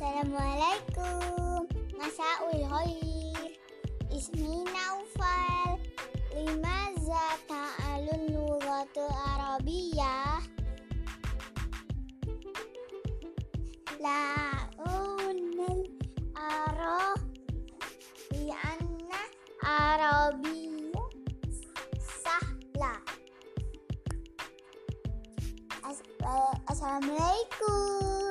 Assalamualaikum. Masa'ul khair Ismi Naufal. Limaza ta'alun alun arabiyah La unnal arah Di anna Sahla. As eh, Assalamualaikum.